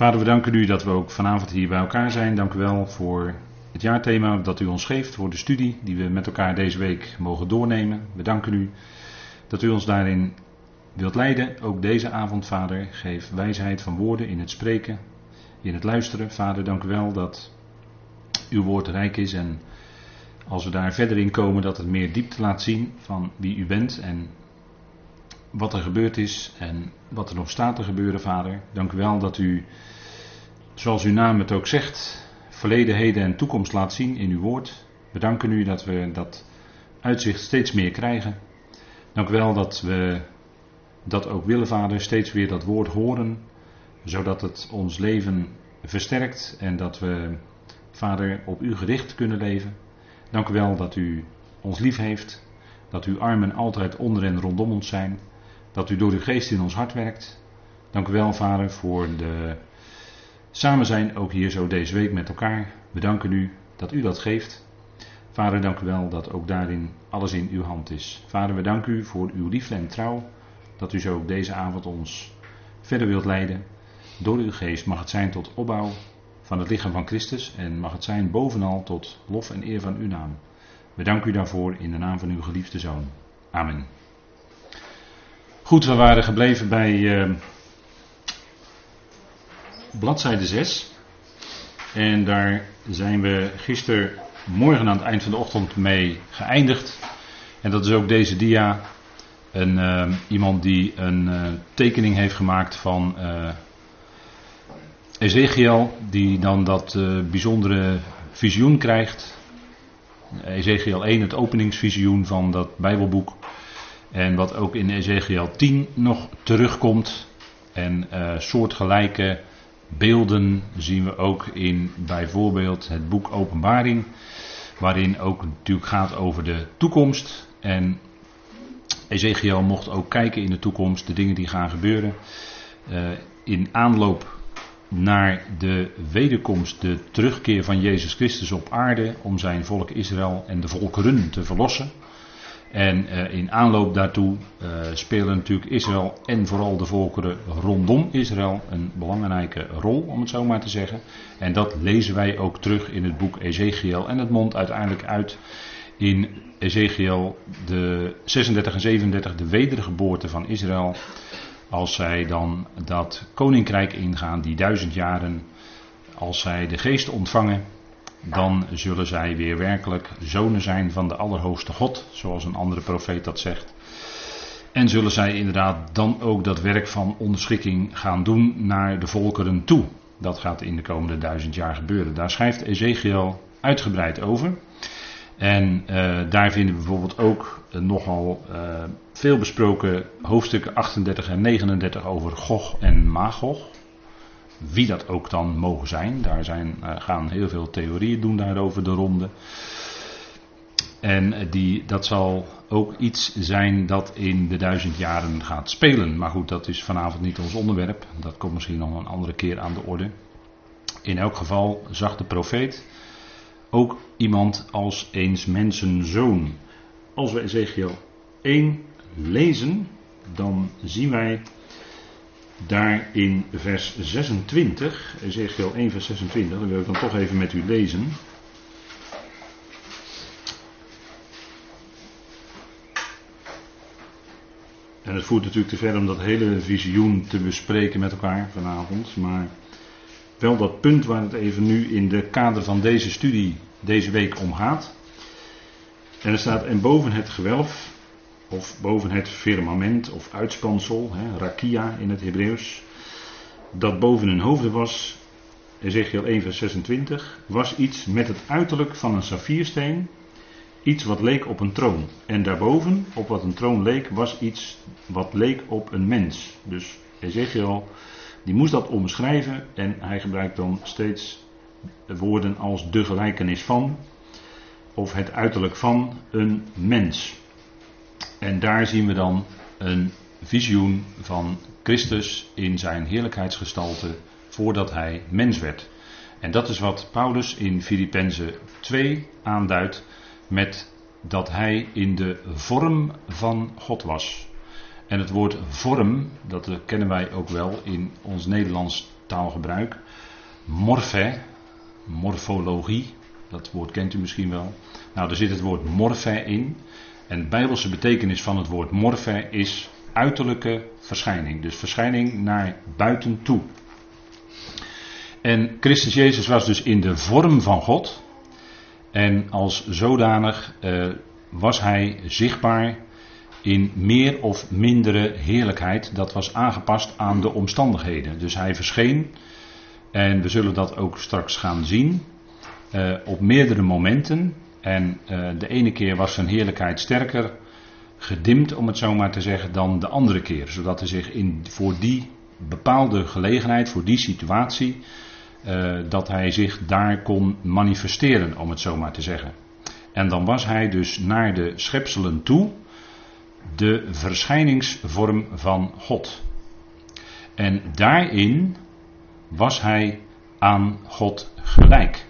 Vader, we danken u dat we ook vanavond hier bij elkaar zijn. Dank u wel voor het jaarthema dat u ons geeft, voor de studie die we met elkaar deze week mogen doornemen. We danken u dat u ons daarin wilt leiden. Ook deze avond, Vader, geef wijsheid van woorden in het spreken, in het luisteren. Vader, dank u wel dat uw woord rijk is en als we daar verder in komen, dat het meer diepte laat zien van wie u bent en wat er gebeurd is en wat er nog staat te gebeuren, Vader. Dank u wel dat u, zoals uw naam het ook zegt, verleden, heden en toekomst laat zien in uw woord. We danken u dat we dat uitzicht steeds meer krijgen. Dank u wel dat we dat ook willen, Vader, steeds weer dat woord horen, zodat het ons leven versterkt en dat we, Vader, op u gericht kunnen leven. Dank u wel dat u ons lief heeft, dat uw armen altijd onder en rondom ons zijn, dat u door uw geest in ons hart werkt. Dank u wel, Vader, voor de samen zijn ook hier zo deze week met elkaar. We danken u dat u dat geeft. Vader, dank u wel dat ook daarin alles in uw hand is. Vader, we danken u voor uw liefde en trouw, dat u zo ook deze avond ons verder wilt leiden. Door uw geest mag het zijn tot opbouw van het lichaam van Christus en mag het zijn bovenal tot lof en eer van uw naam. We danken u daarvoor in de naam van uw geliefde Zoon. Amen. Goed, we waren gebleven bij uh, bladzijde 6. En daar zijn we gisteren morgen aan het eind van de ochtend mee geëindigd. En dat is ook deze dia. Een, uh, iemand die een uh, tekening heeft gemaakt van Ezekiel, die dan dat bijzondere visioen krijgt. Ezekiel 1, het openingsvisioen van dat Bijbelboek. En wat ook in Ezekiel 10 nog terugkomt. En uh, soortgelijke beelden zien we ook in bijvoorbeeld het boek Openbaring. Waarin ook natuurlijk gaat over de toekomst. En Ezekiel mocht ook kijken in de toekomst, de dingen die gaan gebeuren. Uh, in aanloop naar de wederkomst, de terugkeer van Jezus Christus op aarde om zijn volk Israël en de volkeren te verlossen. En uh, in aanloop daartoe uh, spelen natuurlijk Israël en vooral de volkeren rondom Israël een belangrijke rol, om het zo maar te zeggen. En dat lezen wij ook terug in het boek Ezekiel. En het mondt uiteindelijk uit in Ezekiel de 36 en 37, de wedergeboorte van Israël. Als zij dan dat koninkrijk ingaan, die duizend jaren, als zij de geest ontvangen dan zullen zij weer werkelijk zonen zijn van de Allerhoogste God, zoals een andere profeet dat zegt. En zullen zij inderdaad dan ook dat werk van onderschikking gaan doen naar de volkeren toe. Dat gaat in de komende duizend jaar gebeuren. Daar schrijft Ezekiel uitgebreid over. En uh, daar vinden we bijvoorbeeld ook uh, nogal uh, veel besproken hoofdstukken 38 en 39 over Gog en Magog. Wie dat ook dan mogen zijn. Daar zijn, uh, gaan heel veel theorieën doen daarover de ronde. En die, dat zal ook iets zijn dat in de duizend jaren gaat spelen. Maar goed, dat is vanavond niet ons onderwerp. Dat komt misschien nog een andere keer aan de orde. In elk geval zag de profeet ook iemand als eens mensenzoon. Als we Ezekiel 1 lezen, dan zien wij daar in vers 26, Ezekiel 1 vers 26, dat wil ik dan toch even met u lezen. En het voert natuurlijk te ver om dat hele visioen te bespreken met elkaar vanavond, maar wel dat punt waar het even nu in de kader van deze studie deze week om gaat. En er staat, en boven het gewelf of boven het firmament of uitspansel, hè, rakia in het Hebreeuws, dat boven hun hoofden was, Ezekiel 1 vers 26, was iets met het uiterlijk van een saffiersteen, iets wat leek op een troon. En daarboven, op wat een troon leek, was iets wat leek op een mens. Dus Ezekiel, die moest dat omschrijven en hij gebruikt dan steeds woorden als de gelijkenis van, of het uiterlijk van een mens. En daar zien we dan een visioen van Christus in zijn heerlijkheidsgestalte voordat hij mens werd. En dat is wat Paulus in Filippenzen 2 aanduidt met dat hij in de vorm van God was. En het woord vorm, dat kennen wij ook wel in ons Nederlands taalgebruik. Morfe, morfologie, dat woord kent u misschien wel. Nou, daar zit het woord morfe in. En de bijbelse betekenis van het woord morfe is uiterlijke verschijning. Dus verschijning naar buiten toe. En Christus Jezus was dus in de vorm van God. En als zodanig eh, was hij zichtbaar in meer of mindere heerlijkheid. Dat was aangepast aan de omstandigheden. Dus hij verscheen, en we zullen dat ook straks gaan zien, uh, op meerdere momenten. En uh, de ene keer was zijn heerlijkheid sterker gedimd, om het zo maar te zeggen, dan de andere keer. Zodat hij zich in, voor die bepaalde gelegenheid, voor die situatie, uh, dat hij zich daar kon manifesteren, om het zo maar te zeggen. En dan was hij dus naar de schepselen toe de verschijningsvorm van God. En daarin was hij aan God gelijk.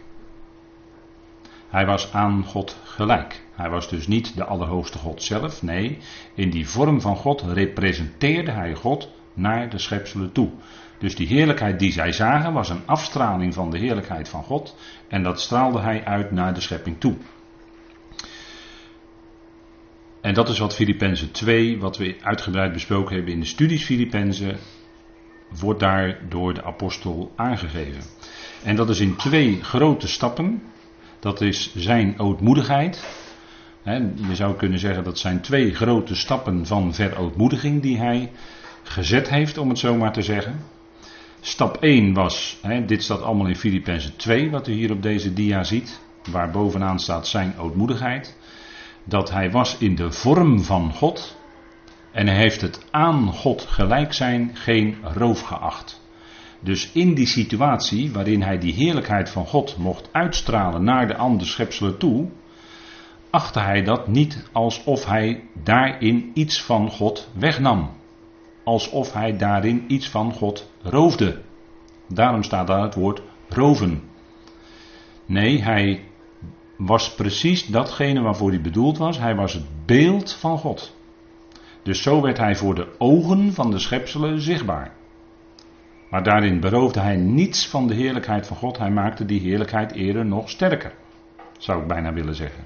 Hij was aan God gelijk. Hij was dus niet de Allerhoogste God zelf. Nee, in die vorm van God representeerde hij God naar de schepselen toe. Dus die heerlijkheid die zij zagen was een afstraling van de heerlijkheid van God. En dat straalde hij uit naar de schepping toe. En dat is wat Filippenzen 2, wat we uitgebreid besproken hebben in de studies Filippenzen, wordt daar door de apostel aangegeven. En dat is in twee grote stappen. Dat is zijn ootmoedigheid. Je zou kunnen zeggen dat zijn twee grote stappen van verootmoediging die hij gezet heeft, om het zo maar te zeggen. Stap 1 was, dit staat allemaal in Filippenzen 2, wat u hier op deze dia ziet, waar bovenaan staat zijn ootmoedigheid dat hij was in de vorm van God en hij heeft het aan God gelijk zijn geen roof geacht. Dus in die situatie waarin hij die heerlijkheid van God mocht uitstralen naar de andere schepselen toe, achtte hij dat niet alsof hij daarin iets van God wegnam. Alsof hij daarin iets van God roofde. Daarom staat daar het woord roven. Nee, hij was precies datgene waarvoor hij bedoeld was. Hij was het beeld van God. Dus zo werd hij voor de ogen van de schepselen zichtbaar. Maar daarin beroofde hij niets van de heerlijkheid van God. Hij maakte die heerlijkheid eerder nog sterker. Zou ik bijna willen zeggen.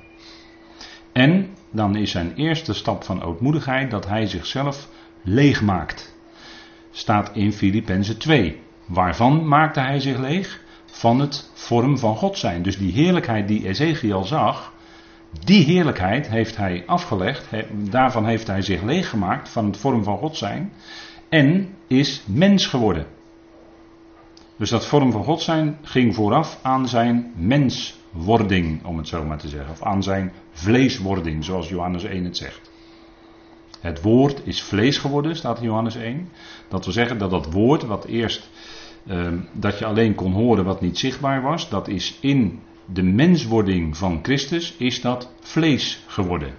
En dan is zijn eerste stap van ootmoedigheid dat hij zichzelf leeg maakt. Staat in Filippenzen 2. Waarvan maakte hij zich leeg? van het vorm van God zijn. Dus die heerlijkheid die Ezekiel zag, die heerlijkheid heeft hij afgelegd, daarvan heeft hij zich leeggemaakt van het vorm van God zijn en is mens geworden. Dus dat vorm van God zijn ging vooraf aan zijn menswording, om het zo maar te zeggen, of aan zijn vleeswording, zoals Johannes 1 het zegt. Het woord is vlees geworden, staat in Johannes 1. Dat wil zeggen dat dat woord, wat eerst Ehm, dat je alleen kon horen wat niet zichtbaar was, dat is in de menswording van Christus, is dat vlees geworden.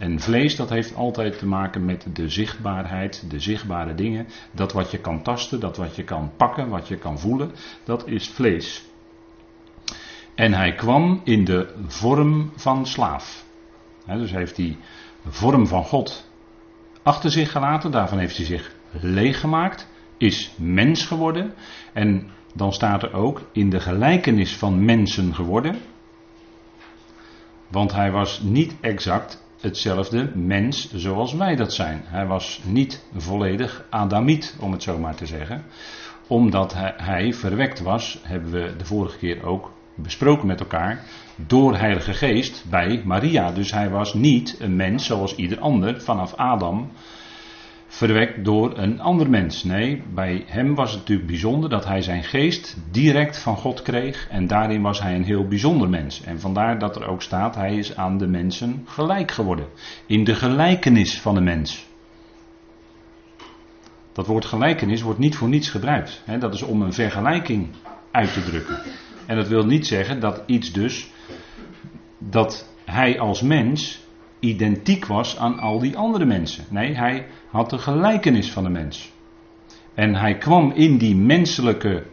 En vlees dat heeft altijd te maken met de zichtbaarheid, de zichtbare dingen. Dat wat je kan tasten, dat wat je kan pakken, wat je kan voelen, dat is vlees. En hij kwam in de vorm van slaaf. He, dus heeft hij de vorm van God achter zich gelaten, daarvan heeft hij zich leeg gemaakt is mens geworden. En dan staat er ook in de gelijkenis van mensen geworden. Want hij was niet exact hetzelfde mens zoals wij dat zijn. Hij was niet volledig Adamiet, om het zo maar te zeggen. Omdat hij verwekt was, hebben we de vorige keer ook besproken met elkaar, door Heilige Geest bij Maria. Dus hij was niet een mens zoals ieder ander vanaf Adam verwekt door een ander mens. Nee, bij hem was het natuurlijk bijzonder dat hij zijn geest direct van God kreeg. En daarin was hij een heel bijzonder mens. En vandaar dat er ook staat, hij is aan de mensen gelijk geworden. In de gelijkenis van de mens. Dat woord gelijkenis wordt niet voor niets gebruikt. dat is om een vergelijking uit te drukken. En dat wil niet zeggen dat iets dus, dat hij als mens identiek was aan al die andere mensen. Nee, hij had de gelijkenis van de mens. En hij kwam in die menselijke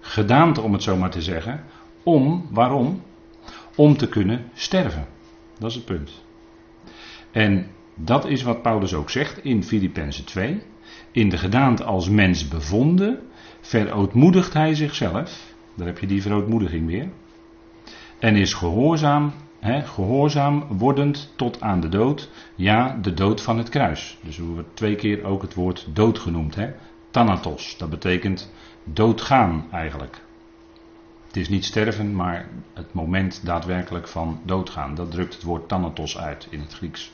gedaante, om het zo maar te zeggen, om, waarom? Om te kunnen sterven. Dat is het punt. En Dat is wat Paulus ook zegt in Filippenzen 2. In de gedaante als mens bevonden, verootmoedigt hij zichzelf. Daar heb je die verootmoediging weer. En is gehoorzaam, gehoorzaam wordend tot aan de dood. Ja, de dood van het kruis. Dus we wordt twee keer ook het woord dood genoemd. Hè? Thanatos, dat betekent doodgaan eigenlijk. Het is niet sterven, maar het moment daadwerkelijk van doodgaan. Dat drukt het woord thanatos uit in het Grieks.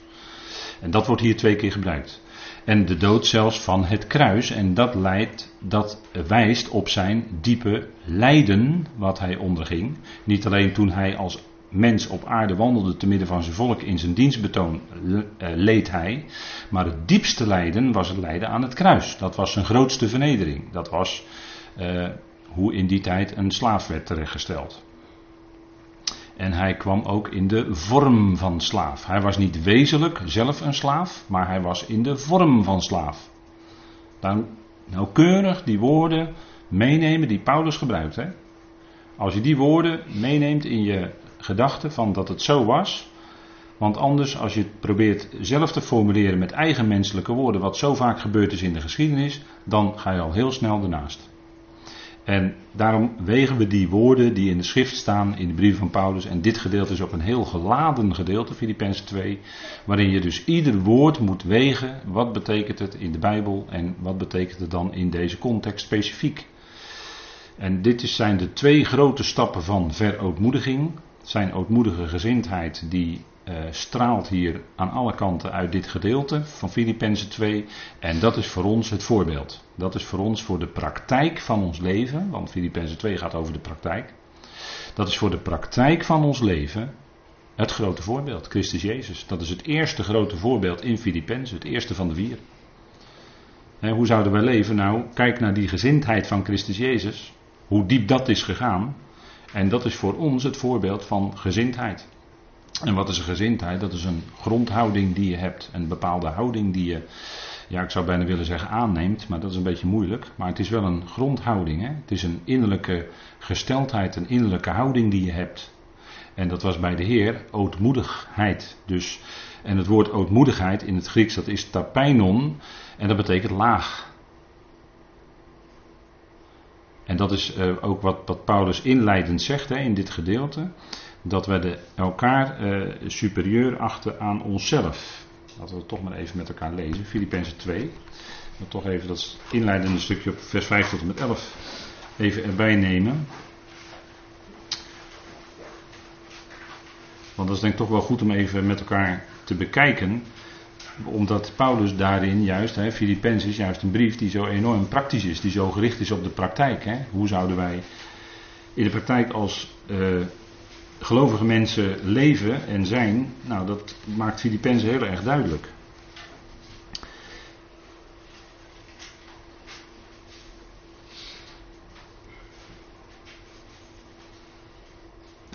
En dat wordt hier twee keer gebruikt. En de dood zelfs van het kruis. En dat, leidt, dat wijst op zijn diepe lijden wat hij onderging. Niet alleen toen hij als mens op aarde wandelde te midden van zijn volk in zijn dienstbetoon eh, leed hij. Maar het diepste lijden was het lijden aan het kruis. Dat was zijn grootste vernedering. Dat was uh, hoe in die tijd een slaaf werd terechtgesteld. En hij kwam ook in de vorm van slaaf. Hij was niet wezenlijk zelf een slaaf, maar hij was in de vorm van slaaf. Dan nauwkeurig die woorden meenemen die Paulus gebruikt. Hè? Als je die woorden meeneemt in je gedachten van dat het zo was. Want anders, als je het probeert zelf te formuleren met eigen menselijke woorden, wat zo vaak gebeurd is in de geschiedenis, dan ga je al heel snel ernaast. En daarom wegen we die woorden die in de schrift staan, in de brief van Paulus. En dit gedeelte is ook een heel geladen gedeelte, Filippenzen 2. Waarin je dus ieder woord moet wegen. Wat betekent het in de Bijbel en wat betekent het dan in deze context specifiek. En dit zijn de twee grote stappen van verootmoediging. Zijn ootmoedige gezindheid die uh, straalt hier aan alle kanten uit dit gedeelte van Filippenzen 2. En dat is voor ons het voorbeeld. Dat is voor ons voor de praktijk van ons leven, want Filippenzen 2 gaat over de praktijk. Dat is voor de praktijk van ons leven het grote voorbeeld, Christus Jezus. Dat is het eerste grote voorbeeld in Filippenzen, het eerste van de vier. hoe zouden wij leven? Nou, kijk naar die gezindheid van Christus Jezus. Hoe diep dat is gegaan. En dat is voor ons het voorbeeld van gezindheid. En wat is een gezindheid? Dat is een grondhouding die je hebt. Een bepaalde houding die je, ja, ik zou bijna willen zeggen aanneemt, maar dat is een beetje moeilijk. Maar het is wel een grondhouding. Hè? Het is een innerlijke gesteldheid, een innerlijke houding die je hebt. En dat was bij de Heer ootmoedigheid. Dus, en het woord ootmoedigheid in het Grieks dat is tapeinon en dat betekent laag. En dat is uh, ook wat, Paulus inleidend zegt hè, in dit gedeelte dat we de, elkaar uh, superieur achten aan onszelf. Laten we het toch maar even met elkaar lezen. Filippenzen 2. Maar toch even dat inleidende stukje op vers 5 tot en met 11 even erbij nemen. Want dat is denk ik toch wel goed om even met elkaar te bekijken. Omdat Paulus daarin juist, hè, Filippenzen is juist een brief die zo enorm praktisch is. Die zo gericht is op de praktijk. Hè. Hoe zouden wij in de praktijk als uh, gelovige mensen leven en zijn, nou dat maakt Filippenzen heel erg duidelijk.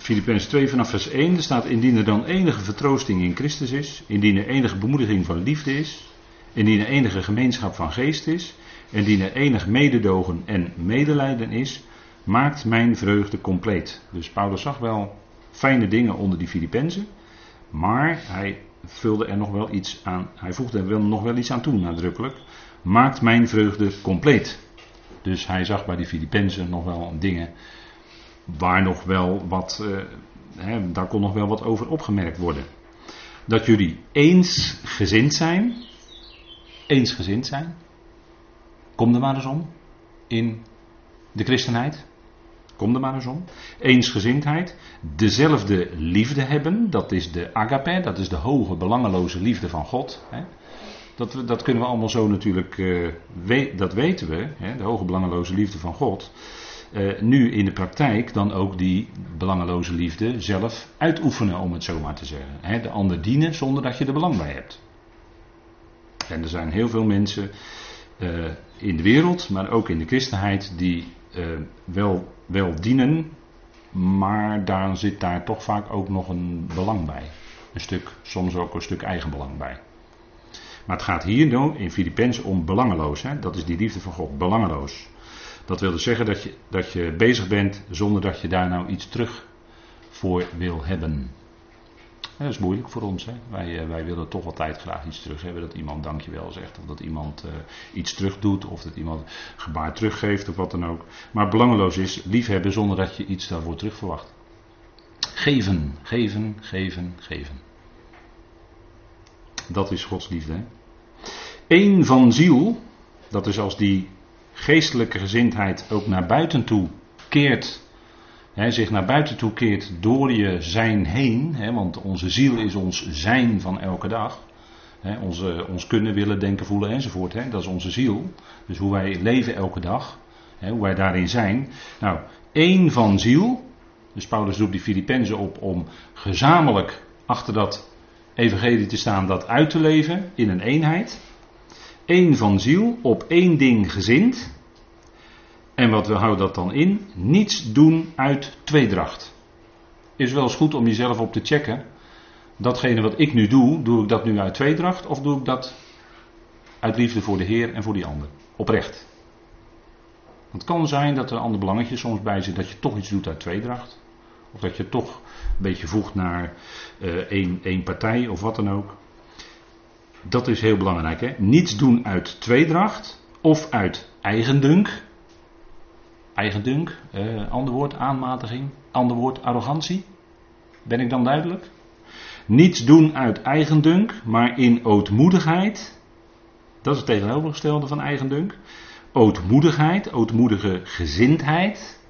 Filippenzen 2 vanaf vers 1, er staat indien er dan enige vertroosting in Christus is, indien er enige bemoediging van liefde is, indien er enige gemeenschap van geest is, indien er enig mededogen en medelijden is, maakt mijn vreugde compleet. Dus Paulus zag wel fijne dingen onder die Filippenzen. Maar hij vulde er nog wel iets aan. Hij voegde er wel, nog wel iets aan toe, nadrukkelijk. Maakt mijn vreugde compleet. Dus hij zag bij die Filippenzen nog wel dingen. Waar nog wel wat. Uh, hè, daar kon nog wel wat over opgemerkt worden. Dat jullie eensgezind zijn. Eensgezind zijn. Kom er maar eens om. In de christenheid. Kom er maar eens om. Eensgezindheid. Dezelfde liefde hebben. Dat is de agape. Dat is de hoge, belangeloze liefde van God. Hè. Dat, dat kunnen we allemaal zo natuurlijk. Uh, dat weten we. De hoge, belangeloze liefde van God. Uh, nu in de praktijk dan ook die belangeloze liefde zelf uitoefenen, om het zo maar te zeggen. De ander dienen zonder dat je er belang bij hebt. En er zijn heel veel mensen uh, in de wereld, maar ook in de christenheid, die uh, wel wel dienen, maar daar zit daar toch vaak ook nog een belang bij. Een stuk, soms ook een stuk eigenbelang bij. Maar het gaat hier in Filippenzen om belangeloos. Hè? Dat is die liefde van God, belangeloos. Dat wil dus zeggen dat je, dat je bezig bent zonder dat je daar nou iets terug voor wil hebben. Dat is moeilijk voor ons. Hè? Wij, eh, wij willen toch altijd graag iets terug hebben. Dat iemand dankjewel zegt. Of dat iemand uh, iets terug doet. Of dat iemand gebaar teruggeeft. Of wat dan ook. Maar belangeloos is liefhebben zonder dat je iets daarvoor terug verwacht. Geven, geven, geven, geven. Dat is Gods liefde. Hè? Eén van ziel. Dat is als die geestelijke gezindheid ook naar buiten toe keert He, zich naar buiten toe keert door je zijn heen. He, want onze ziel is ons zijn van elke dag. He, onze, ons kunnen, willen, denken, voelen enzovoort. He, dat is onze ziel. Dus hoe wij leven elke dag. hoe wij daarin zijn. Nou, één van ziel. Dus Paulus roept die Filippenzen op om gezamenlijk achter dat evangelie te staan, dat uit te leven in een eenheid. Eén van ziel, op één ding gezind. En wat we houden dat dan in? Niets doen uit tweedracht. Is wel eens goed om jezelf op te checken. Datgene wat ik nu doe, doe ik dat nu uit tweedracht of doe ik dat uit liefde voor de Heer en voor die ander? Oprecht. Het kan zijn dat er een ander soms bij zit dat je toch iets doet uit tweedracht. Of dat je toch een beetje voegt naar uh, één, één partij of wat dan ook. Dat is heel belangrijk. Hè? Niets doen uit tweedracht of uit eigendunk. Eigendunk, eh, ander woord aanmatiging, ander woord arrogantie. Ben ik dan duidelijk? Niets doen uit eigendunk, maar in ootmoedigheid. Dat is het tegenovergestelde van eigendunk. Ootmoedigheid, ootmoedige gezindheid.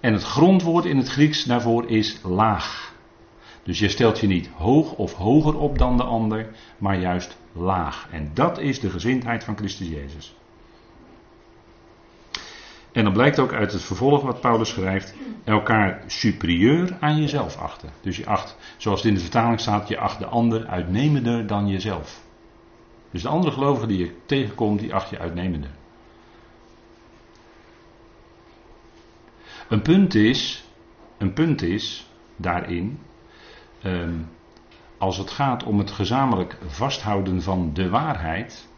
En het grondwoord in het Grieks daarvoor is laag. Dus je stelt je niet hoog of hoger op dan de ander, maar juist laag. En dat is de gezindheid van Christus Jezus. En dan blijkt ook uit het vervolg wat Paulus schrijft, elkaar superieur aan jezelf achten. Dus je acht, zoals het in de vertaling staat, je acht de ander uitnemender dan jezelf. Dus de andere gelovigen die je tegenkomt, die acht je uitnemender. Een punt is, een punt is daarin, um, als het gaat om het gezamenlijk vasthouden van de waarheid,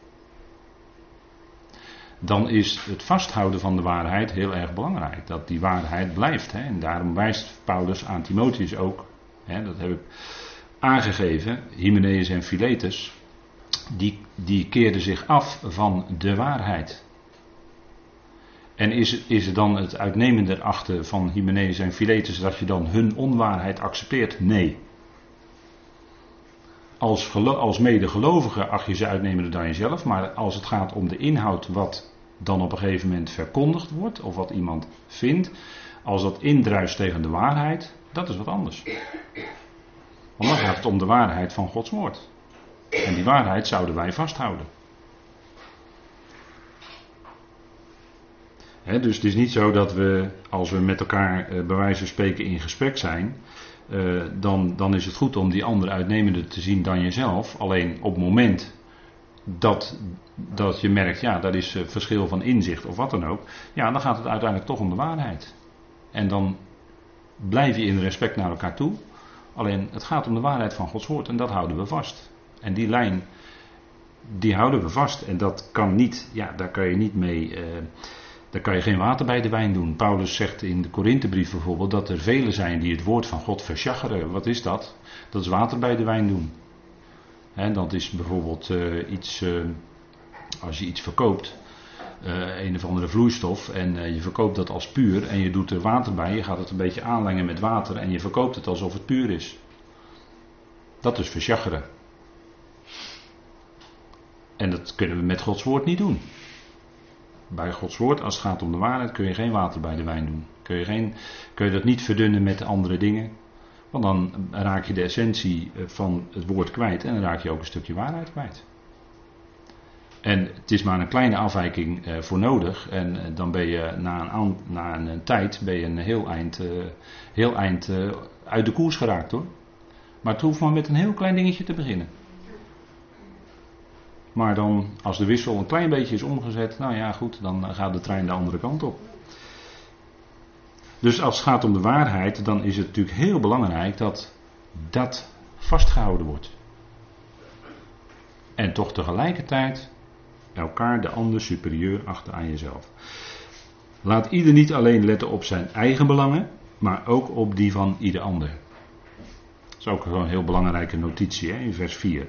dan is het vasthouden van de waarheid heel erg belangrijk. Dat die waarheid blijft. Hè. En daarom wijst Paulus aan Timotheus ook, hè, dat heb ik aangegeven, Hymenaeus en Philetus, die, die keerden zich af van de waarheid. En is, is het dan het uitnemender achter van Hymenaeus en Philetus dat je dan hun onwaarheid accepteert? Nee. Als, als medegelovige acht je ze uitnemender dan jezelf, maar als het gaat om de inhoud wat dan op een gegeven moment verkondigd wordt, of wat iemand vindt, als dat indruist tegen de waarheid, dat is wat anders. Want dan gaat het om de waarheid van Gods woord. En die waarheid zouden wij vasthouden. dus het is niet zo dat we, als we met elkaar uh, bij wijze van spreken in gesprek zijn, uh, dan, dan is het goed om die ander uitnemender te zien dan jezelf. Alleen op het moment dat, dat je merkt, ja, dat is uh, verschil van inzicht of wat dan ook, ja, dan gaat het uiteindelijk toch om de waarheid. En dan blijf je in respect naar elkaar toe. Alleen het gaat om de waarheid van Gods woord en dat houden we vast. En die lijn, die houden we vast. En dat kan niet, ja, daar kan je niet mee. Uh, daar kan je geen water bij de wijn doen. Paulus zegt in de Korinthebrief bijvoorbeeld dat er velen zijn die het woord van God versjaggeren. Wat is dat? Dat is water bij de wijn doen. He, dat is bijvoorbeeld uh, iets, uh, als je iets verkoopt, uh, een of andere vloeistof, en je verkoopt dat als puur en je doet er water bij, je gaat het een beetje aanlengen met water en je verkoopt het alsof het puur is. Dat is versjaggeren. En dat kunnen we met Gods woord niet doen bij Gods woord, als het gaat om de waarheid, kun je geen water bij de wijn doen. Kun je, geen, kun je dat niet verdunnen met andere dingen. Want dan raak je de essentie eh, van het woord kwijt en dan raak je ook een stukje waarheid kwijt. En het is maar een kleine afwijking eh, voor nodig. En eh, dan ben je na een, na een tijd ben je een heel eind, heel eind uit de koers geraakt hoor. Maar het hoeft maar met een heel klein dingetje te beginnen. Maar dan, als de wissel een klein beetje is omgezet, nou ja, goed, dan gaat de trein de andere kant op. Dus als het gaat om de waarheid, dan is het natuurlijk heel belangrijk dat dat vastgehouden wordt. En toch tegelijkertijd elkaar de ander superieur achter aan jezelf. Laat ieder niet alleen letten op zijn eigen belangen, maar ook op die van ieder ander. Dat is ook een heel belangrijke notitie hè, in vers 4.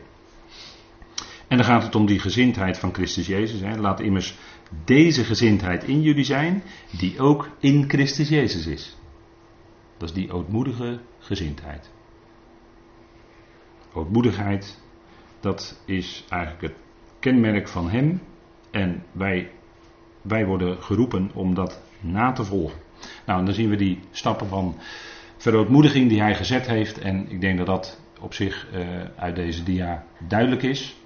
En dan gaat het om die gezindheid van Christus Jezus. Hè. Laat immers deze gezindheid in jullie zijn, die ook in Christus Jezus is. Dat is die ootmoedige gezindheid. Ootmoedigheid, dat is eigenlijk het kenmerk van Hem. En wij, wij worden geroepen om dat na te volgen. Nou, en dan zien we die stappen van verootmoediging die Hij gezet heeft. En ik denk dat dat op zich uh, uit deze dia duidelijk is.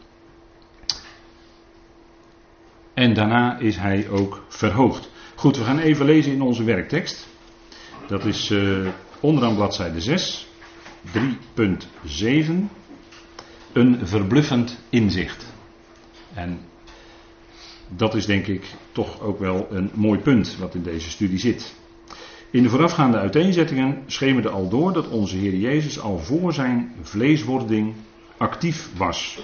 En daarna is hij ook verhoogd. Goed, we gaan even lezen in onze werktekst. Dat is uh, onderaan bladzijde 6, 3.7. Een verbluffend inzicht. En dat is denk ik toch ook wel een mooi punt wat in deze studie zit. In de voorafgaande uiteenzettingen schemerde al door dat onze Heer Jezus al voor zijn vleeswording actief was.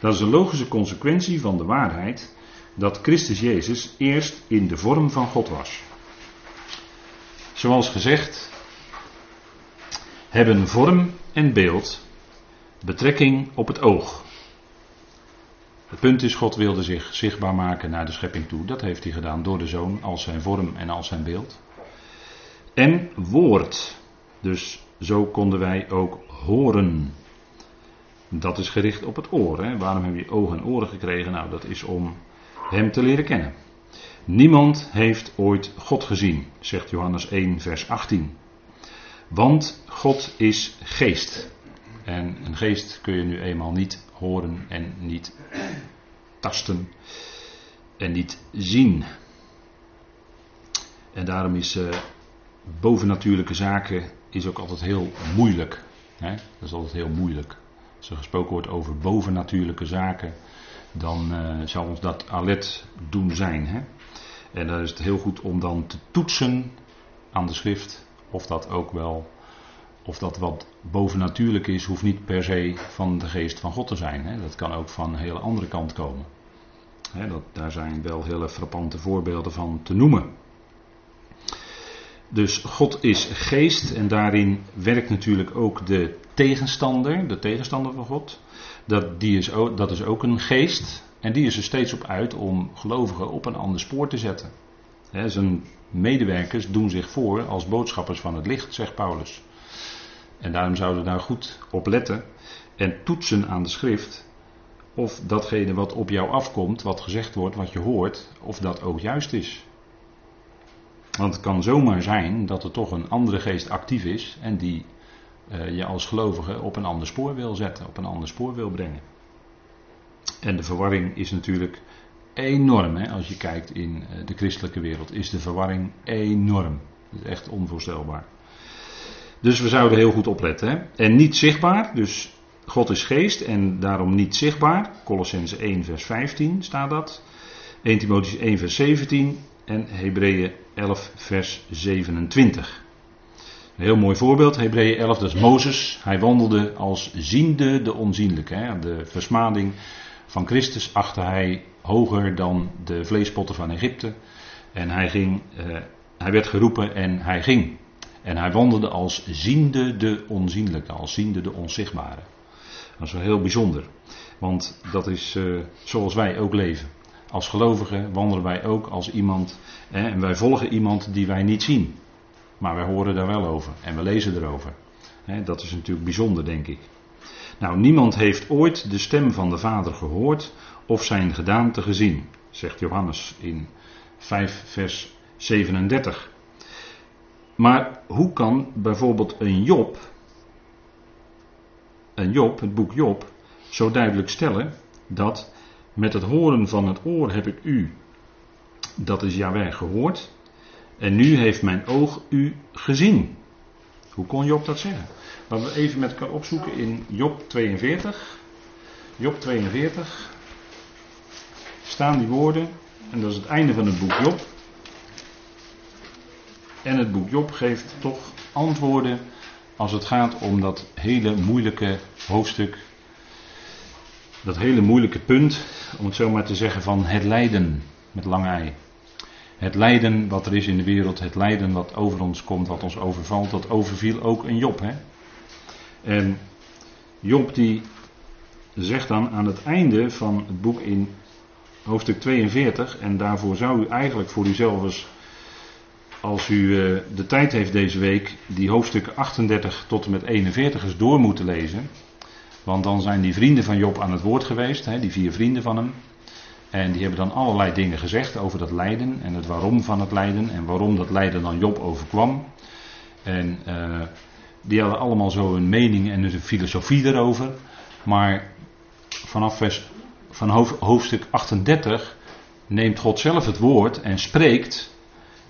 Dat is een logische consequentie van de waarheid dat Christus Jezus eerst in de vorm van God was. Zoals gezegd, hebben vorm en beeld betrekking op het oog. Het punt is, God wilde zich zichtbaar maken naar de schepping toe. Dat heeft hij gedaan door de zoon als zijn vorm en als zijn beeld. En woord. Dus zo konden wij ook horen. Dat is gericht op het oor. Hè? Waarom heb je ogen en oren gekregen? Nou, dat is om hem te leren kennen. Niemand heeft ooit God gezien, zegt Johannes 1, vers 18. Want God is geest. En een geest kun je nu eenmaal niet horen en niet tasten en niet zien. En daarom is uh, bovennatuurlijke zaken is ook altijd heel moeilijk. Hè? Dat is altijd heel moeilijk. Als er gesproken wordt over bovennatuurlijke zaken, dan uh, zal ons dat alert doen zijn. Hè? En dan is het heel goed om dan te toetsen aan de schrift of dat ook wel, of dat wat bovennatuurlijk is, hoeft niet per se van de geest van God te zijn. Hè? Dat kan ook van een hele andere kant komen. Dat, daar zijn wel hele frappante voorbeelden van te noemen. Dus God is geest en daarin werkt natuurlijk ook de tegenstander, de tegenstander van God. Dat, die is ook, dat is ook een geest en die is er steeds op uit om gelovigen op een ander spoor te zetten. zijn medewerkers doen zich voor als boodschappers van het licht, zegt Paulus. En daarom zouden we daar goed op letten en toetsen aan de schrift of datgene wat op jou afkomt, wat gezegd wordt, wat je hoort, of dat ook juist is. Want het kan zomaar zijn dat er toch een andere geest actief is en die uh, je als gelovige op een ander spoor wil zetten, op een ander spoor wil brengen. En de verwarring is natuurlijk enorm. Hè? Als je kijkt in uh, de christelijke wereld, is de verwarring enorm. Is echt onvoorstelbaar. Dus we zouden heel goed opletten. Hè? En niet zichtbaar, dus God is geest en daarom niet zichtbaar. Colossens 1 vers 15 staat dat. 1 Timotheüs 1 vers 17 en Hebreeën 11 vers 27. Een heel mooi voorbeeld, Hebreeën 11, dat is Mozes. Hij wandelde als ziende de onzienlijke. Hè. De versmading van Christus achtte hij hoger dan de vleespotten van Egypte. En hij, ging, uh, hij werd geroepen en hij ging. En hij wandelde als ziende de onzienlijke, als ziende de onzichtbare. Dat is wel heel bijzonder. Want dat is uh, zoals wij ook leven. Als gelovigen wandelen wij ook als iemand. Hè, en wij volgen iemand die wij niet zien. Maar wij horen daar wel over. En we lezen erover. Hè, dat is natuurlijk bijzonder, denk ik. Nou, niemand heeft ooit de stem van de Vader gehoord of zijn gedaante gezien, zegt Johannes in 5 vers 37. Maar hoe kan bijvoorbeeld een Job, een Job, het boek Job, zo duidelijk stellen dat met het horen van het oor heb ik u, dat is Jaweh, gehoord, en nu heeft mijn oog u gezien. Hoe kon Job dat zeggen? Laten we even met elkaar opzoeken in Job 42. Job 42 staan die woorden, en dat is het einde van het boek Job. En het boek Job geeft toch antwoorden als het gaat om dat hele moeilijke hoofdstuk. Dat hele moeilijke punt, om het zo maar te zeggen, van het lijden met lange ei. Het lijden wat er is in de wereld, het lijden wat over ons komt, wat ons overvalt, dat overviel ook een Job. Hè? En Job die zegt dan aan het einde van het boek in hoofdstuk 42, en daarvoor zou u eigenlijk voor uzelf eens, als u uh, de tijd heeft deze week, die hoofdstukken 38 tot en met 41 eens door moeten lezen. Want dan zijn die vrienden van Job aan het woord geweest, hè, die vier vrienden van hem. En die hebben dan allerlei dingen gezegd over dat lijden en het waarom van het lijden en waarom dat lijden dan Job overkwam. En uh, die hadden allemaal zo een mening en een filosofie erover. Maar vanaf vers, van hoofdstuk 38 neemt God zelf het woord en spreekt.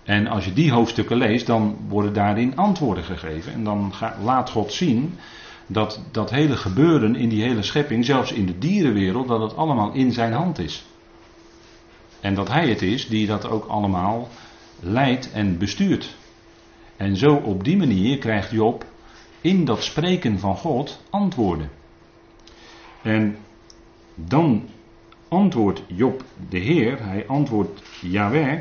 En als je die hoofdstukken leest, dan worden daarin antwoorden gegeven. En dan laat God zien dat dat hele gebeuren in die hele schepping, zelfs in de dierenwereld, dat het allemaal in zijn hand is. En dat hij het is die dat ook allemaal leidt en bestuurt. En zo op die manier krijgt Job in dat spreken van God antwoorden. En dan antwoordt Job de Heer, hij antwoordt Yahweh,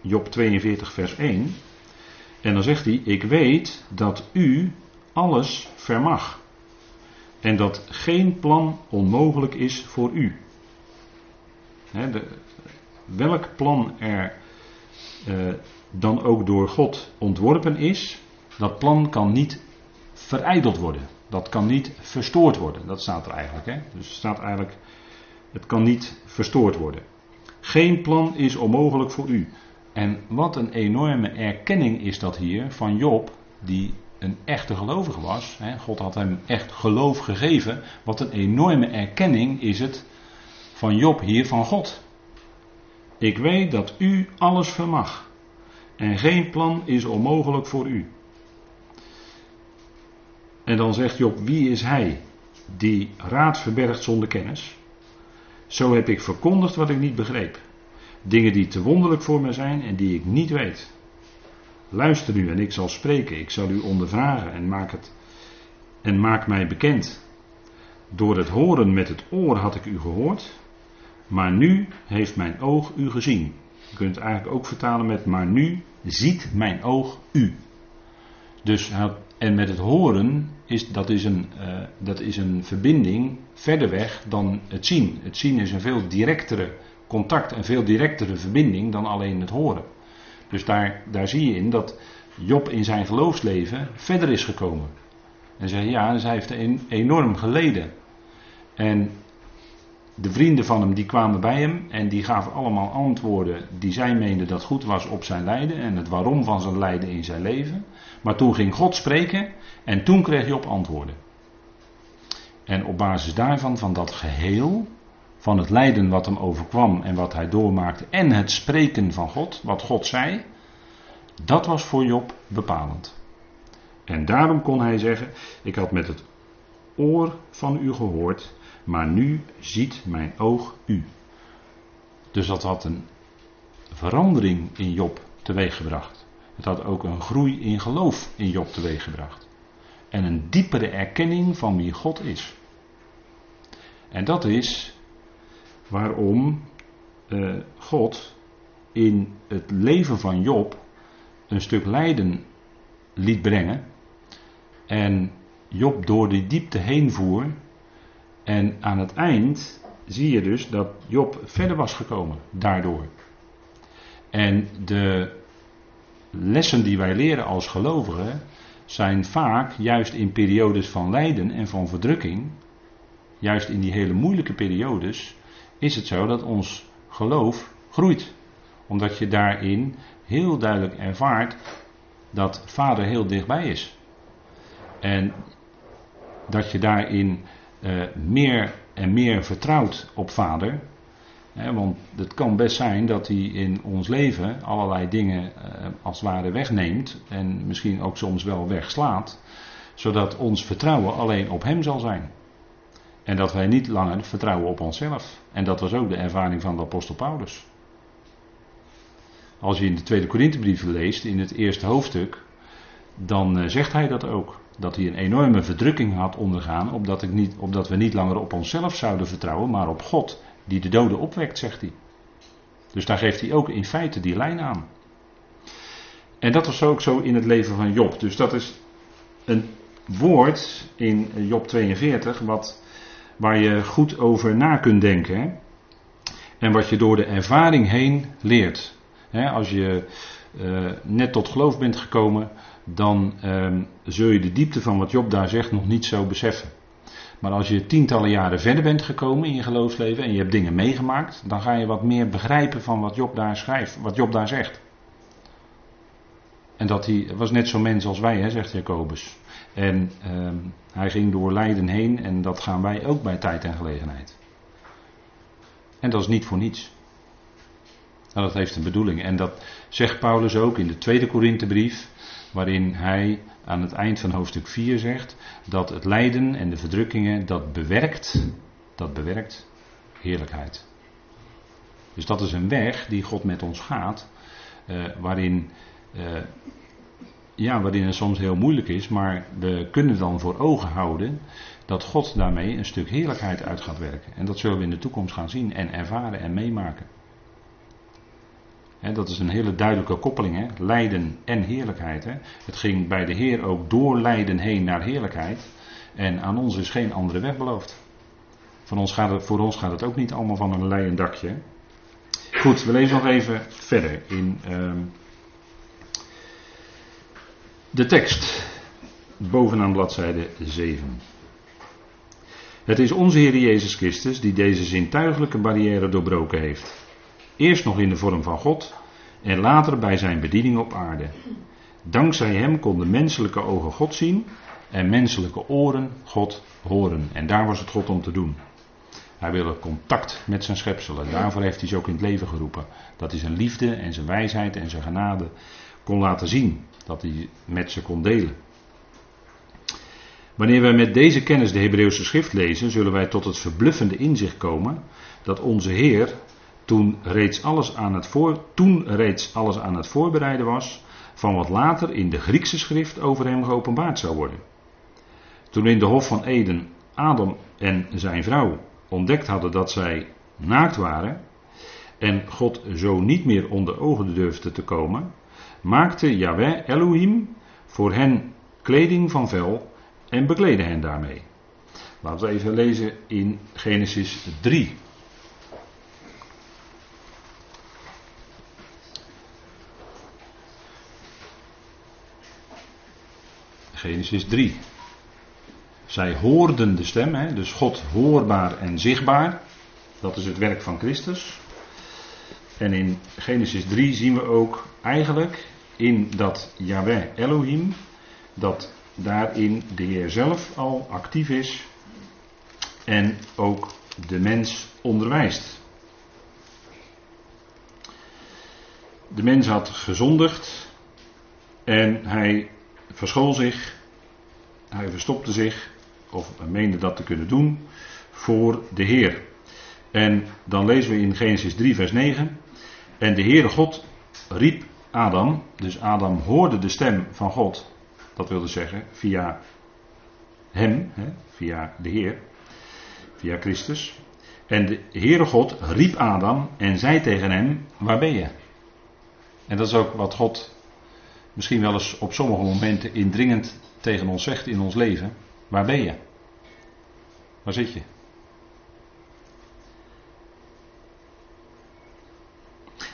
Job 42 vers 1. En dan zegt hij, ik weet dat u alles vermag. En dat geen plan onmogelijk is voor u. welk plan er uh, dan ook door God ontworpen is, dat plan kan niet verijdeld worden. Dat kan niet verstoord worden. Dat staat er eigenlijk. Dus staat eigenlijk, het kan niet verstoord worden. Geen plan is onmogelijk voor u. En wat een enorme erkenning is dat hier van Job, die een echte gelovige was. Hè? God had hem echt geloof gegeven. Wat een enorme erkenning is het van Job hier van God. Ik weet dat u alles vermag. En geen plan is onmogelijk voor u. En dan zegt Job, wie is hij die raad verbergt zonder kennis? Zo heb ik verkondigd wat ik niet begreep. Dingen die te wonderlijk voor me zijn en die ik niet weet. Luister nu en ik zal spreken. Ik zal u ondervragen en maak, het, en maak mij bekend. Door het horen met het oor had ik u gehoord, maar nu heeft mijn oog u gezien. Je kunt het eigenlijk ook vertalen met maar nu ziet mijn oog u. Dus en met het horen is dat is een, uh, dat is een verbinding verder weg dan het zien. Het zien is een veel directere contact, een veel directere verbinding dan alleen het horen. Dus daar, daar zie je in dat Job in zijn geloofsleven verder is gekomen. En zei ja, dus hij heeft enorm geleden. En de vrienden van hem die kwamen bij hem en die gaven allemaal antwoorden die zij meenden dat goed was op zijn lijden en het waarom van zijn lijden in zijn leven. Maar toen ging God spreken en toen kreeg Job antwoorden. En op basis daarvan, van dat geheel, van het lijden wat hem overkwam en wat hij doormaakte en het spreken van God, wat God zei, dat was voor Job bepalend. En daarom kon hij zeggen: Ik had met het oor van u gehoord maar nu ziet mijn oog u. Dus dat had een verandering in Job teweeggebracht. Het had ook een groei in geloof in Job teweeggebracht. En een diepere erkenning van wie God is. En dat is waarom uh, God in het leven van Job een stuk lijden liet brengen. En Job door die diepte heen voer en aan het eind zie je dus dat Job verder was gekomen daardoor. En de lessen die wij leren als gelovigen zijn vaak juist in periodes van lijden en van verdrukking, juist in die hele moeilijke periodes, is het zo dat ons geloof groeit. Omdat je daarin heel duidelijk ervaart dat Vader heel dichtbij is. En dat je daarin uh, meer en meer vertrouwt op Vader. want het kan best zijn dat hij in ons leven allerlei dingen uh, als het ware wegneemt en misschien ook soms wel wegslaat, zodat ons vertrouwen alleen op Hem zal zijn. En dat wij niet langer vertrouwen op onszelf. En dat was ook de ervaring van de apostel Paulus. Als je in de tweede Korinthebrief leest, in het eerste hoofdstuk, dan uh, zegt hij dat ook dat hij een enorme verdrukking had ondergaan, opdat, ik niet, opdat we niet langer op onszelf zouden vertrouwen, maar op God, die de doden opwekt, zegt hij. Dus daar geeft hij ook in feite die lijn aan. En dat was ook zo in het leven van Job. Dus dat is een woord in Job 42 wat, waar je goed over na kunt denken. En wat je door de ervaring heen leert. Hè, als je uh, net tot geloof bent gekomen, dan um, zul je de diepte van wat Job daar zegt nog niet zo beseffen. Maar als je tientallen jaren verder bent gekomen in je geloofsleven en je hebt dingen meegemaakt, dan ga je wat meer begrijpen van wat Job daar schrijft, wat Job daar zegt. En dat hij was net zo'n mens als wij, hè, zegt Jacobus. En um, hij ging door lijden heen en dat gaan wij ook bij tijd en gelegenheid. En dat is niet voor niets. Nou, dat heeft een bedoeling. En dat zegt Paulus ook in de tweede Korinthebrief, waarin hij aan het eind van hoofdstuk 4 zegt dat het lijden en de verdrukkingen dat bewerkt, dat bewerkt heerlijkheid. Dus dat is een weg die God met ons gaat, uh, waarin, uh, ja, waarin het soms heel moeilijk is, maar we kunnen dan voor ogen houden dat God daarmee een stuk heerlijkheid uit gaat werken. En dat zullen we in de toekomst gaan zien en ervaren en meemaken. dat is een hele duidelijke koppeling, hè? lijden en heerlijkheid. Het ging bij de Heer ook door lijden heen naar heerlijkheid. En aan ons is geen andere weg beloofd. Van ons gaat het, voor ons gaat het ook niet allemaal van een leien dakje. Goed, we lezen nog even verder in uh, de tekst. Bovenaan bladzijde 7. Het is onze Heer Jezus Christus die deze zintuigelijke barrière doorbroken heeft. Eerst nog in de vorm van God en later bij zijn bediening op aarde. Dankzij hem konden menselijke ogen God zien en menselijke oren God horen. En daar was het God om te doen. Hij wilde contact met zijn schepselen. Daarvoor heeft hij ze ook in het leven geroepen. Dat hij zijn liefde en zijn wijsheid en zijn genade kon laten zien. Dat hij met ze kon delen. Wanneer wij met deze kennis de Hebreeuwse schrift lezen, zullen wij tot het verbluffende inzicht komen dat onze Heer toen reeds alles aan het, voor, toen reeds alles aan het voorbereiden was van wat later in de Griekse schrift over hem geopenbaard zou worden. Toen in de Hof van Eden Adam en zijn vrouw ontdekt hadden dat zij naakt waren en God zo niet meer onder ogen durfde te komen, maakte Yahweh Elohim voor hen kleding van vel en bekleden hen daarmee. Laten we even lezen in Genesis 3. Genesis 3. Zij hoorden de stem, hè, dus God hoorbaar en zichtbaar. Dat is het werk van Christus. En in Genesis 3 zien we ook eigenlijk in dat Yahweh Elohim, dat daarin de Heer zelf al actief is en ook de mens onderwijst. De mens had gezondigd en hij verschool zich, hij verstopte zich, of meende dat te kunnen doen, voor de Heer. En dan lezen we in Genesis 3, vers 9. En de Heere God riep Adam, dus Adam hoorde de stem van God. Dat wilde zeggen via hem, hè, via de Heer, via Christus. En de Heere God riep Adam en zei tegen hem: Waar ben je? En dat is ook wat God misschien wel eens op sommige momenten indringend tegen ons zegt in ons leven. Waar ben je? Waar zit je?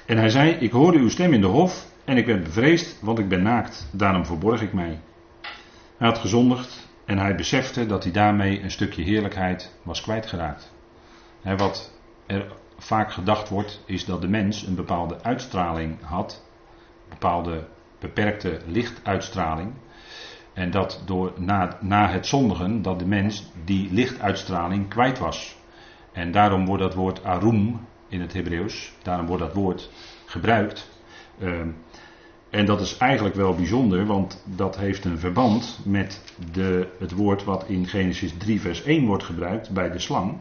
En hij zei: Ik hoorde uw stem in de hof en ik werd bevreesd, want ik ben naakt. Daarom verborg ik mij. Hij had gezondigd en hij besefte dat hij daarmee een stukje heerlijkheid was kwijtgeraakt. wat er vaak gedacht wordt, is dat de mens een bepaalde uitstraling had, een bepaalde beperkte lichtuitstraling. En dat door na, na het zondigen, dat de mens die lichtuitstraling kwijt was. En daarom wordt dat woord arum in het Hebreeuws, daarom wordt dat woord gebruikt. Uh, en dat is eigenlijk wel bijzonder, want dat heeft een verband met de, het woord wat in Genesis 3, vers 1 wordt gebruikt bij de slang.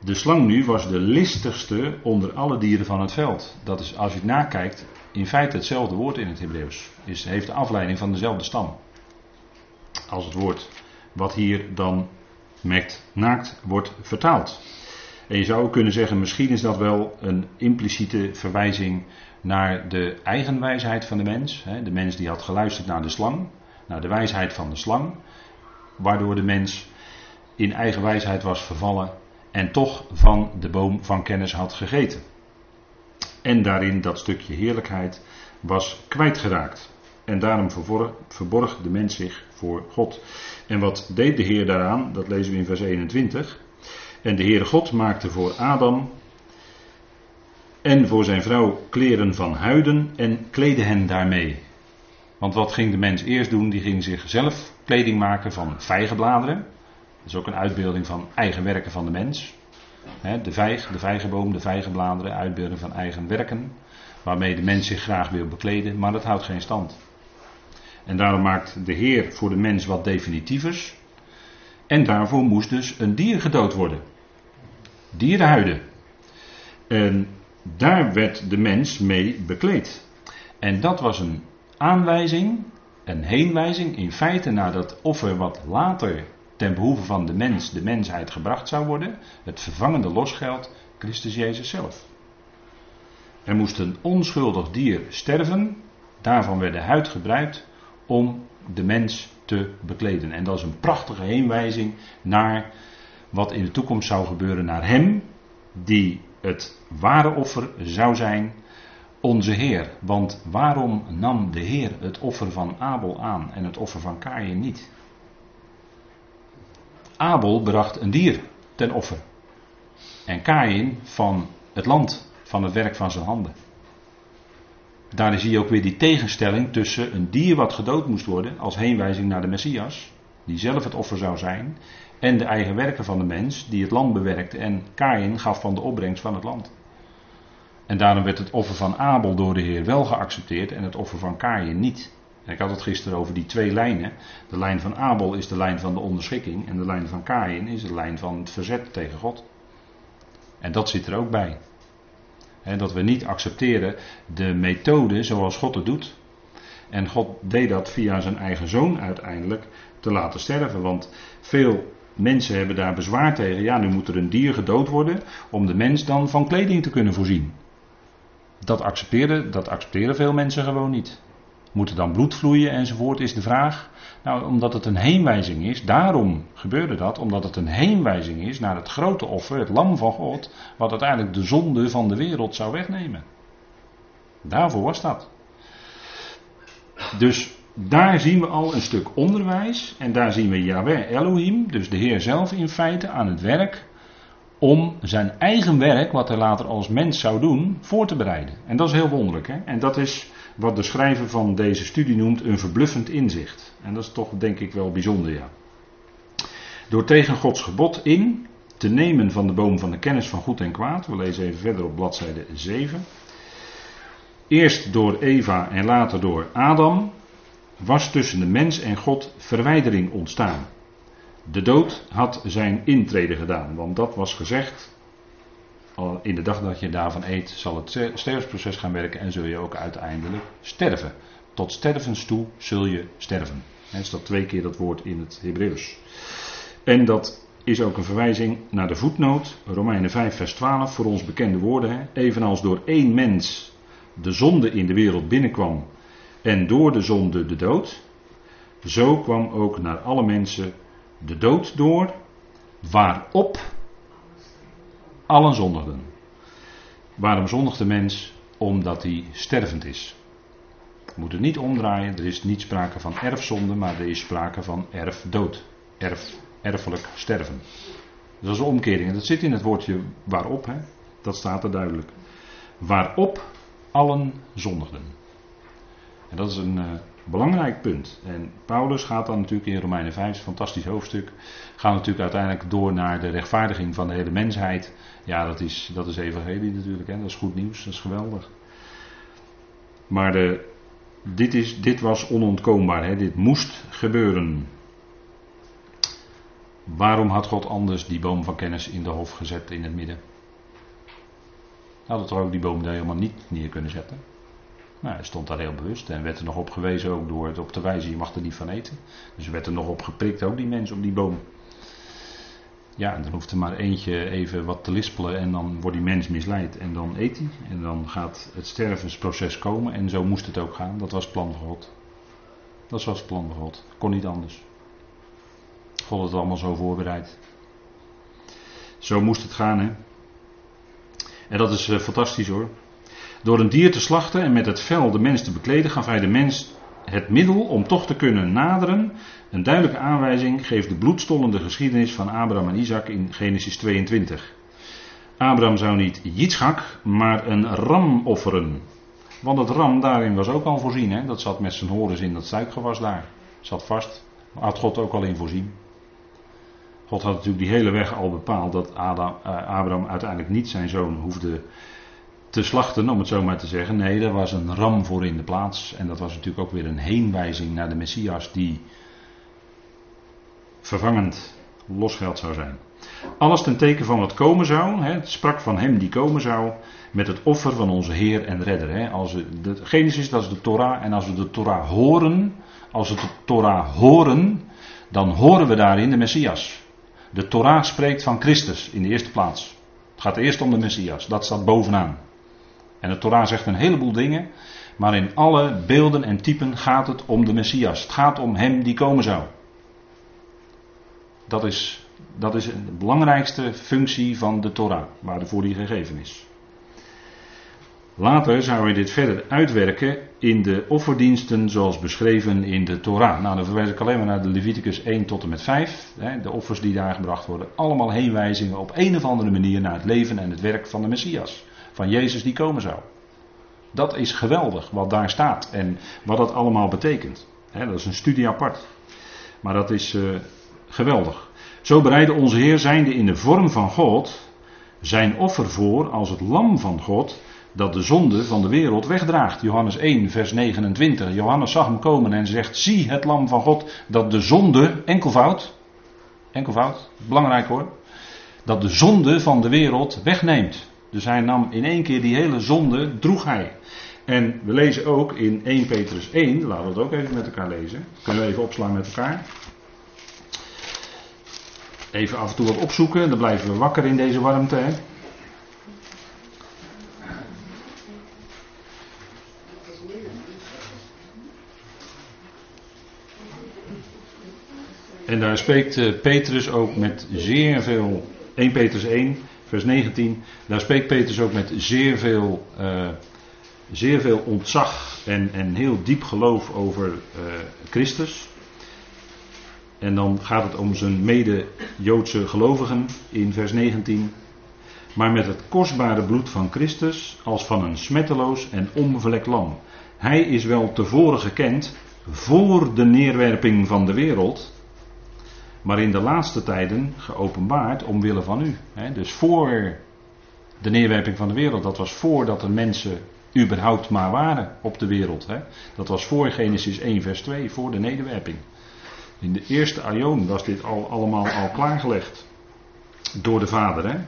De slang nu was de listigste onder alle dieren van het veld. Dat is, als je het nakijkt, in feite hetzelfde woord in het Hebreeuws. Is, heeft de afleiding van dezelfde stam. Als het woord wat hier dan met naakt wordt vertaald. En je zou kunnen zeggen, misschien is dat wel een impliciete verwijzing naar de eigenwijsheid van de mens. De mens die had geluisterd naar de slang. Nou, de wijsheid van de slang, waardoor de mens in eigen wijsheid was vervallen en toch van de boom van kennis had gegeten. En daarin dat stukje heerlijkheid was kwijtgeraakt. En daarom verborg de mens zich voor God. En wat deed de Heer daaraan? Dat lezen we in vers 21. En de Heere God maakte voor Adam en voor zijn vrouw kleren van huiden en kleedde hen daarmee. Want wat ging de mens eerst doen? Die ging zichzelf kleding maken van vijgenbladeren. Dat is ook een uitbeelding van eigen werken van de mens. De vijg, de vijgenboom, de vijgenbladeren, uitbeelding van eigen werken. Waarmee de mens zich graag wil bekleden, maar dat houdt geen stand. En daarom maakt de Heer voor de mens wat definitievers. En daarvoor moest dus een dier gedood worden. Dierenhuiden. En daar werd de mens mee bekleed. En dat was een aanwijzing, een heenwijzing in feite naar dat offer wat later ten behoeve van de mens, de mensheid gebracht zou worden. Het vervangende losgeld, Christus Jezus zelf. Er moest een onschuldig dier sterven, daarvan werd de huid gebruikt om de mens te bekleden. En dat is een prachtige heenwijzing naar wat in de toekomst zou gebeuren naar hem, die het ware offer zou zijn, onze Heer. Want waarom nam de Heer het offer van Abel aan en het offer van Kain niet? Abel bracht een dier ten offer. En Kain van het land, van het werk van zijn handen. Daar zie je ook weer die tegenstelling tussen een dier wat gedood moest worden als heenwijzing naar de Messias, die zelf het offer zou zijn, en de eigen werken van de mens die het land bewerkte en Kain gaf van de opbrengst van het land. En daarom werd het offer van Abel door de Heer wel geaccepteerd en het offer van Kain niet. En ik had het gisteren over die twee lijnen. De lijn van Abel is de lijn van de onderschikking en de lijn van Kain is de lijn van het verzet tegen God. En dat zit er ook bij dat we niet accepteren de methode zoals God het doet. En God deed dat via zijn eigen zoon uiteindelijk te laten sterven. Want veel mensen hebben daar bezwaar tegen. Ja, nu moet er een dier gedood worden om de mens dan van kleding te kunnen voorzien. Dat accepteren, dat accepteren veel mensen gewoon niet. Moet er dan bloed vloeien enzovoort, is de vraag. Nou, omdat het een heenwijzing is, daarom gebeurde dat, omdat het een heenwijzing is naar het grote offer, het lam van God, wat uiteindelijk de zonde van de wereld zou wegnemen. Daarvoor was dat. Dus daar zien we al een stuk onderwijs en daar zien we Yahweh Elohim, dus de Heer zelf in feite, aan het werk om zijn eigen werk, wat hij later als mens zou doen, voor te bereiden. En dat is heel wonderlijk. Hè? En dat is wat de schrijver van deze studie noemt een verbluffend inzicht. En dat is toch denk ik wel bijzonder, ja. Door tegen Gods gebod in te nemen van de boom van de kennis van goed en kwaad, we lezen even verder op bladzijde 7. Eerst door Eva en later door Adam was tussen de mens en God verwijdering ontstaan. De dood had zijn intrede gedaan, want dat was gezegd in de dag dat je daarvan eet, zal het sterfproces gaan werken en zul je ook uiteindelijk sterven. Tot stervens toe zul je sterven. Er staat twee keer dat woord in het Hebreeuws. En dat is ook een verwijzing naar de voetnoot, Romeinen 5, vers 12, voor ons bekende woorden. Evenals door één mens de zonde in de wereld binnenkwam en door de zonde de dood, zo kwam ook naar alle mensen de dood door, waarop allen zondigden. Waarom zondigt de mens? Omdat hij stervend is. We moeten niet omdraaien, er is niet sprake van erfzonde, maar er is sprake van erfdood. Erf, erfelijk sterven. Dat is een omkering. En dat zit in het woordje waarop, hè? dat staat er duidelijk. Waarop allen zondigden. En dat is een uh, belangrijk punt. En Paulus gaat dan natuurlijk in Romeinen 5, een fantastisch hoofdstuk, gaat natuurlijk uiteindelijk door naar de rechtvaardiging van de hele mensheid. Ja, dat is, dat is evangelie natuurlijk, hè? dat is goed nieuws, dat is geweldig. Maar de, dit, is, dit was onontkoombaar, hè? dit moest gebeuren. Waarom had God anders die boom van kennis in de hof gezet in het midden? Had het toch ook die boom daar helemaal niet neer kunnen zetten? Nou, hij stond daar heel bewust en werd er nog op gewezen ook door het op te wijzen, je mag er niet van eten. Dus werd er nog op geprikt, ook die mens op die boom. Ja, en dan hoeft er maar eentje even wat te lispelen en dan wordt die mens misleid en dan eet hij. En dan gaat het stervensproces komen en zo moest het ook gaan. Dat was het plan van God. Dat was het plan van God. Kon niet anders. God had het allemaal zo voorbereid. Zo moest het gaan, hè. En dat is uh, fantastisch hoor. Door een dier te slachten en met het vel de mens te bekleden, gaf hij de mens het middel om toch te kunnen naderen. Een duidelijke aanwijzing geeft de bloedstollende geschiedenis van Abraham en Isaac in Genesis 22. Abraham zou niet Yitzchak, maar een ram offeren. Want het ram daarin was ook al voorzien. Hè? Dat zat met zijn horens in dat suikgewas daar. Zat vast. Had God ook al in voorzien. God had natuurlijk die hele weg al bepaald dat uh, Abraham uiteindelijk niet zijn zoon hoefde te slachten, om het zo maar te zeggen. Nee, er was een ram voor in de plaats. En dat was natuurlijk ook weer een heenwijzing naar de Messias die vervangend losgeld zou zijn. Alles ten teken van wat komen zou. Hè, het sprak van hem die komen zou. Met het offer van onze Heer en Redder. Hè. Als we, de Genesis, dat is de Torah. En als we de Torah horen. Als we de Torah horen. Dan horen we daarin de Messias. De Torah spreekt van Christus in de eerste plaats. Het gaat eerst om de Messias. Dat staat bovenaan. En de Torah zegt een heleboel dingen. Maar in alle beelden en typen gaat het om de Messias. Het gaat om hem die komen zou. Dat is, dat is de belangrijkste functie van de Torah, waarvoor die gegeven is. Later zou hij dit verder uitwerken in de offerdiensten zoals beschreven in de Torah. Nou, dan verwijs ik alleen maar naar de Leviticus 1 tot en met 5. De offers die daar gebracht worden. Allemaal heenwijzingen op een of andere manier naar het leven en het werk van de Messias. Van Jezus die komen zou. Dat is geweldig wat daar staat en wat dat allemaal betekent. Dat is een studie apart. Maar dat is uh, geweldig. Zo bereidde onze Heer zijnde in de vorm van God zijn offer voor als het lam van God dat de zonde van de wereld wegdraagt. Johannes 1, vers 29. Johannes zag hem komen en zegt: Zie het lam van God dat de zonde, enkelvoud, enkelvoud, belangrijk hoor, dat de zonde van de wereld wegneemt. Dus hij nam in één keer die hele zonde, droeg hij. En we lezen ook in 1 Petrus 1, laten we het ook even met elkaar lezen. Kunnen we even opslaan met elkaar. Even af en toe wat opzoeken, dan blijven we wakker in deze warmte. Hè? En daar spreekt eh, Petrus ook met zeer veel, 1 Petrus 1, vers 19, daar spreekt Petrus ook met zeer veel, uh, zeer veel ontzag en, en heel diep geloof over uh, Christus. En dan gaat het om zijn mede-Joodse gelovigen in vers 19. Maar met het kostbare bloed van Christus als van een smetteloos en onbevlekt lam. Hij is wel tevoren gekend voor de neerwerping van de wereld maar in de laatste tijden geopenbaard omwille van u. Dus voor de neerwerping van de wereld, dat was voordat er mensen überhaupt maar waren op de wereld. Dat was voor Genesis 1, vers 2, voor de nederwerping. In de eerste aion was dit al, allemaal al klaargelegd door de vader.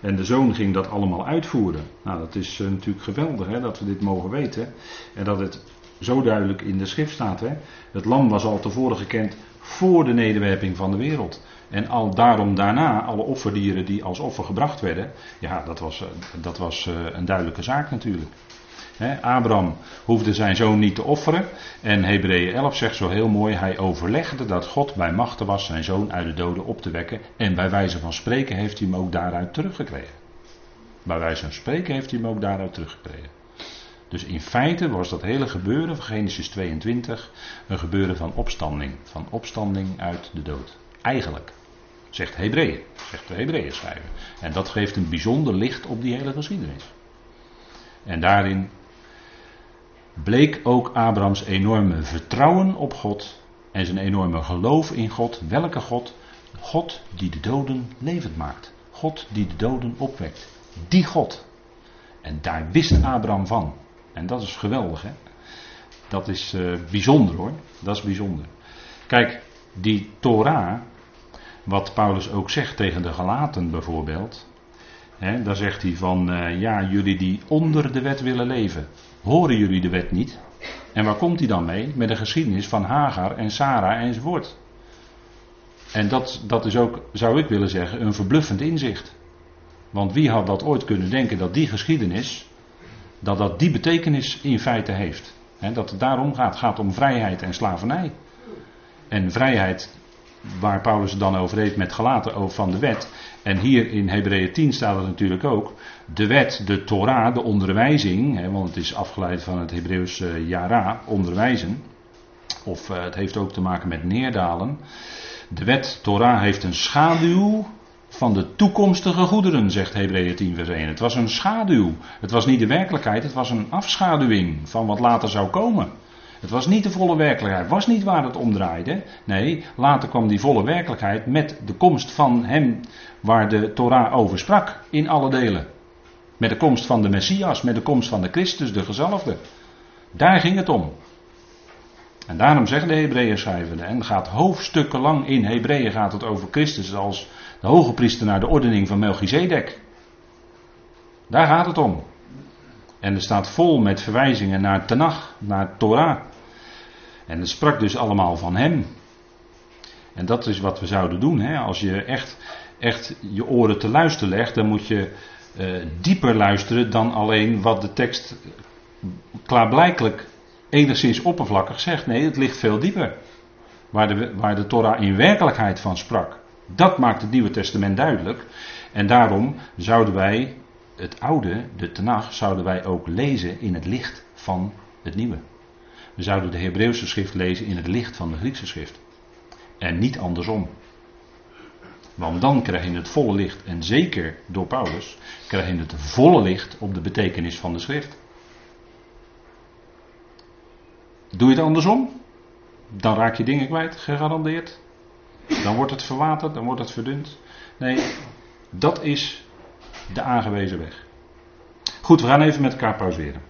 En de zoon ging dat allemaal uitvoeren. Nou, dat is uh, natuurlijk geweldig hè, dat we dit mogen weten. En dat het zo duidelijk in de schrift staat. Hè? Het lam was al tevoren gekend voor de nederwerping van de wereld. En al daarom daarna, alle offerdieren die als offer gebracht werden, ja, dat was, eh, dat was eh, een duidelijke zaak natuurlijk. Abraham hoefde zijn zoon niet te offeren. En Hebreeën 11 zegt zo heel mooi: hij overlegde dat God bij machten was zijn zoon uit de doden op te wekken. En bij wijze van spreken heeft hij hem ook daaruit teruggekregen. Bij wijze van spreken heeft hij hem ook daaruit teruggekregen. Dus in feite was dat hele gebeuren van Genesis 22 een gebeuren van opstanding. Van opstanding uit de dood. Eigenlijk. Zegt Hebreeën. Zegt de Hebreeën schrijven. En dat geeft een bijzonder licht op die hele geschiedenis. En daarin bleek ook Abrahams enorme vertrouwen op God. En zijn enorme geloof in God. Welke God? God die de doden levend maakt. God die de doden opwekt. Die God. En daar wist Abraham van. En dat is geweldig, hè? Dat is uh, bijzonder hoor. Dat is bijzonder. Kijk, die Torah, wat Paulus ook zegt tegen de Galaten bijvoorbeeld. Hè, daar zegt hij van, uh, ja, jullie die onder de wet willen leven, horen jullie de wet niet? En waar komt hij dan mee? Met de geschiedenis van Hagar en Sarah enzovoort. En dat, dat is ook, zou ik willen zeggen, een verbluffend inzicht. Want wie had dat ooit kunnen denken dat die geschiedenis dat dat die betekenis in feite heeft. dat het daarom gaat. Gaat om vrijheid en slavernij. En vrijheid, waar Paulus het dan over heeft met gelaten over van de wet. En hier in Hebreeën 10 staat het natuurlijk ook. De wet, de Torah, de onderwijzing. Want het is afgeleid van het Hebreeuws uh, Yara, onderwijzen. Of uh, het heeft ook te maken met neerdalen. De wet, Torah, heeft een schaduw van de toekomstige goederen, zegt Hebreeën 10 vers 1. Het was een schaduw. Het was niet de werkelijkheid, het was een afschaduwing van wat later zou komen. Het was niet de volle werkelijkheid, het was niet waar het om draaide. Nee, later kwam die volle werkelijkheid met de komst van hem waar de Torah over sprak, in alle delen. Met de komst van de Messias, met de komst van de Christus, de gezalfde. Daar ging het om. En daarom zeggen de Hebreeën schrijvende, en gaat hoofdstukken lang in Hebreeën gaat het over Christus als de hoge priester naar de ordening van Melchizedek. Daar gaat het om. En er staat vol met verwijzingen naar Tanach, naar Torah. En het sprak dus allemaal van hem. En dat is wat we zouden doen. Hè? Als je echt, echt je oren te luisteren legt, dan moet je uh, dieper luisteren dan alleen wat de tekst klaarblijkelijk enigszins oppervlakkig zegt. Nee, het ligt veel dieper. Waar de, waar de Torah in werkelijkheid van sprak. Dat maakt het Nieuwe Testament duidelijk. En daarom zouden wij het oude, de Tenach, zouden wij ook lezen in het licht van het nieuwe. We zouden de Hebreeuwse schrift lezen in het licht van de Griekse schrift. En niet andersom. Want dan krijg je het volle licht, en zeker door Paulus, krijg je het volle licht op de betekenis van de schrift. Doe je het andersom? Dan raak je dingen kwijt, gegarandeerd. Dan wordt het verwaterd, dan wordt het verdund. Nee, dat is de aangewezen weg. Goed, we gaan even met elkaar pauzeren.